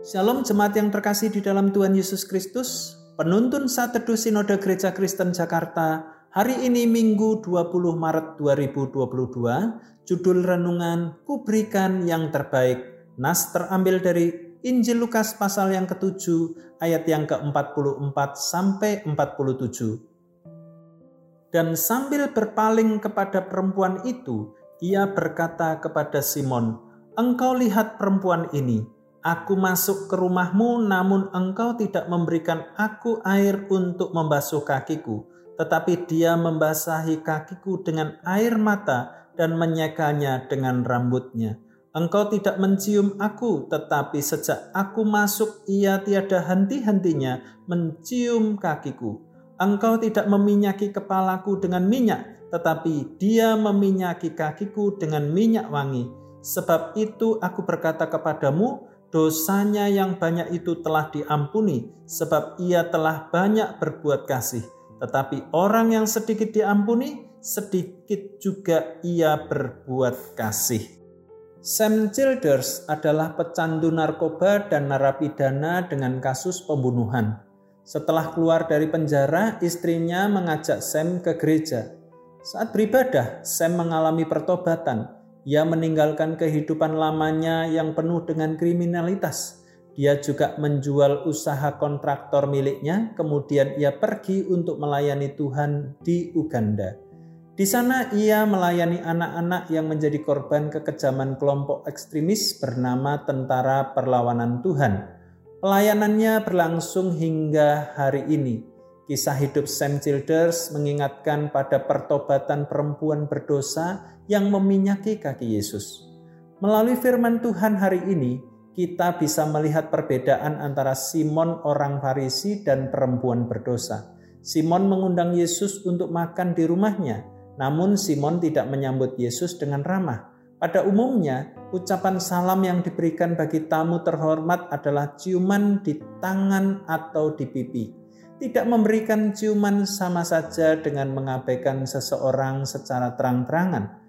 Shalom jemaat yang terkasih di dalam Tuhan Yesus Kristus. Penuntun saat teduh Sinode Gereja Kristen Jakarta hari ini Minggu 20 Maret 2022. Judul renungan Kuberikan yang terbaik. Nas terambil dari Injil Lukas pasal yang ke-7 ayat yang ke-44 sampai 47. Dan sambil berpaling kepada perempuan itu, ia berkata kepada Simon, "Engkau lihat perempuan ini. Aku masuk ke rumahmu, namun engkau tidak memberikan aku air untuk membasuh kakiku, tetapi dia membasahi kakiku dengan air mata dan menyekanya dengan rambutnya." Engkau tidak mencium aku, tetapi sejak aku masuk, ia tiada henti-hentinya mencium kakiku. Engkau tidak meminyaki kepalaku dengan minyak, tetapi dia meminyaki kakiku dengan minyak wangi. Sebab itu aku berkata kepadamu, dosanya yang banyak itu telah diampuni, sebab ia telah banyak berbuat kasih. Tetapi orang yang sedikit diampuni, sedikit juga ia berbuat kasih. Sam Childers adalah pecandu narkoba dan narapidana dengan kasus pembunuhan. Setelah keluar dari penjara, istrinya mengajak Sam ke gereja. Saat beribadah, Sam mengalami pertobatan. Ia meninggalkan kehidupan lamanya yang penuh dengan kriminalitas. Dia juga menjual usaha kontraktor miliknya, kemudian ia pergi untuk melayani Tuhan di Uganda. Di sana ia melayani anak-anak yang menjadi korban kekejaman kelompok ekstremis bernama Tentara Perlawanan Tuhan. Pelayanannya berlangsung hingga hari ini. Kisah hidup Sam Childers mengingatkan pada pertobatan perempuan berdosa yang meminyaki kaki Yesus. Melalui firman Tuhan hari ini, kita bisa melihat perbedaan antara Simon orang Farisi dan perempuan berdosa. Simon mengundang Yesus untuk makan di rumahnya, namun Simon tidak menyambut Yesus dengan ramah. Pada umumnya, ucapan salam yang diberikan bagi tamu terhormat adalah ciuman di tangan atau di pipi. Tidak memberikan ciuman sama saja dengan mengabaikan seseorang secara terang-terangan.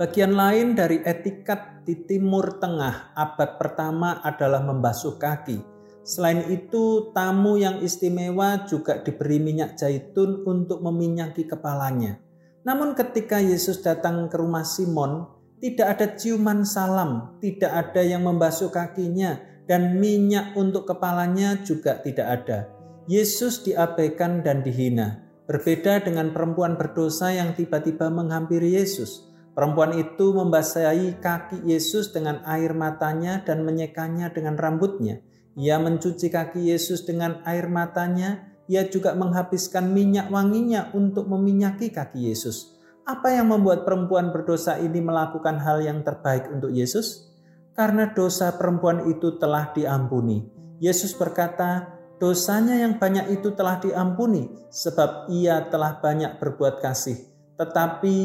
Bagian lain dari etikat di Timur Tengah abad pertama adalah membasuh kaki. Selain itu, tamu yang istimewa juga diberi minyak zaitun untuk meminyaki kepalanya. Namun ketika Yesus datang ke rumah Simon, tidak ada ciuman salam, tidak ada yang membasuh kakinya, dan minyak untuk kepalanya juga tidak ada. Yesus diabaikan dan dihina. Berbeda dengan perempuan berdosa yang tiba-tiba menghampiri Yesus. Perempuan itu membasahi kaki Yesus dengan air matanya dan menyekanya dengan rambutnya. Ia mencuci kaki Yesus dengan air matanya. Ia juga menghabiskan minyak wanginya untuk meminyaki kaki Yesus. Apa yang membuat perempuan berdosa ini melakukan hal yang terbaik untuk Yesus? Karena dosa perempuan itu telah diampuni. Yesus berkata, "Dosanya yang banyak itu telah diampuni, sebab ia telah banyak berbuat kasih." Tetapi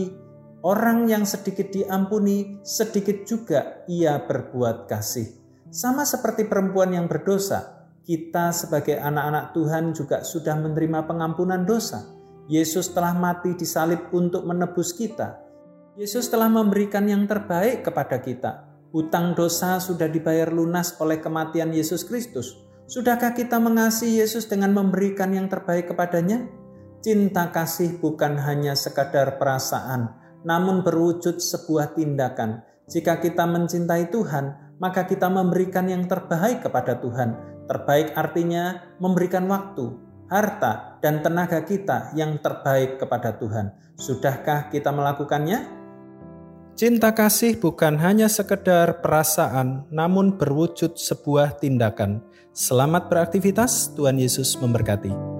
orang yang sedikit diampuni, sedikit juga ia berbuat kasih. Sama seperti perempuan yang berdosa, kita sebagai anak-anak Tuhan juga sudah menerima pengampunan dosa Yesus telah mati di salib untuk menebus kita. Yesus telah memberikan yang terbaik kepada kita. Hutang dosa sudah dibayar lunas oleh kematian Yesus Kristus. Sudahkah kita mengasihi Yesus dengan memberikan yang terbaik kepadanya? Cinta kasih bukan hanya sekadar perasaan, namun berwujud sebuah tindakan. Jika kita mencintai Tuhan, maka kita memberikan yang terbaik kepada Tuhan. Terbaik artinya memberikan waktu, harta, dan tenaga kita yang terbaik kepada Tuhan. Sudahkah kita melakukannya? Cinta kasih bukan hanya sekedar perasaan, namun berwujud sebuah tindakan. Selamat beraktivitas, Tuhan Yesus memberkati.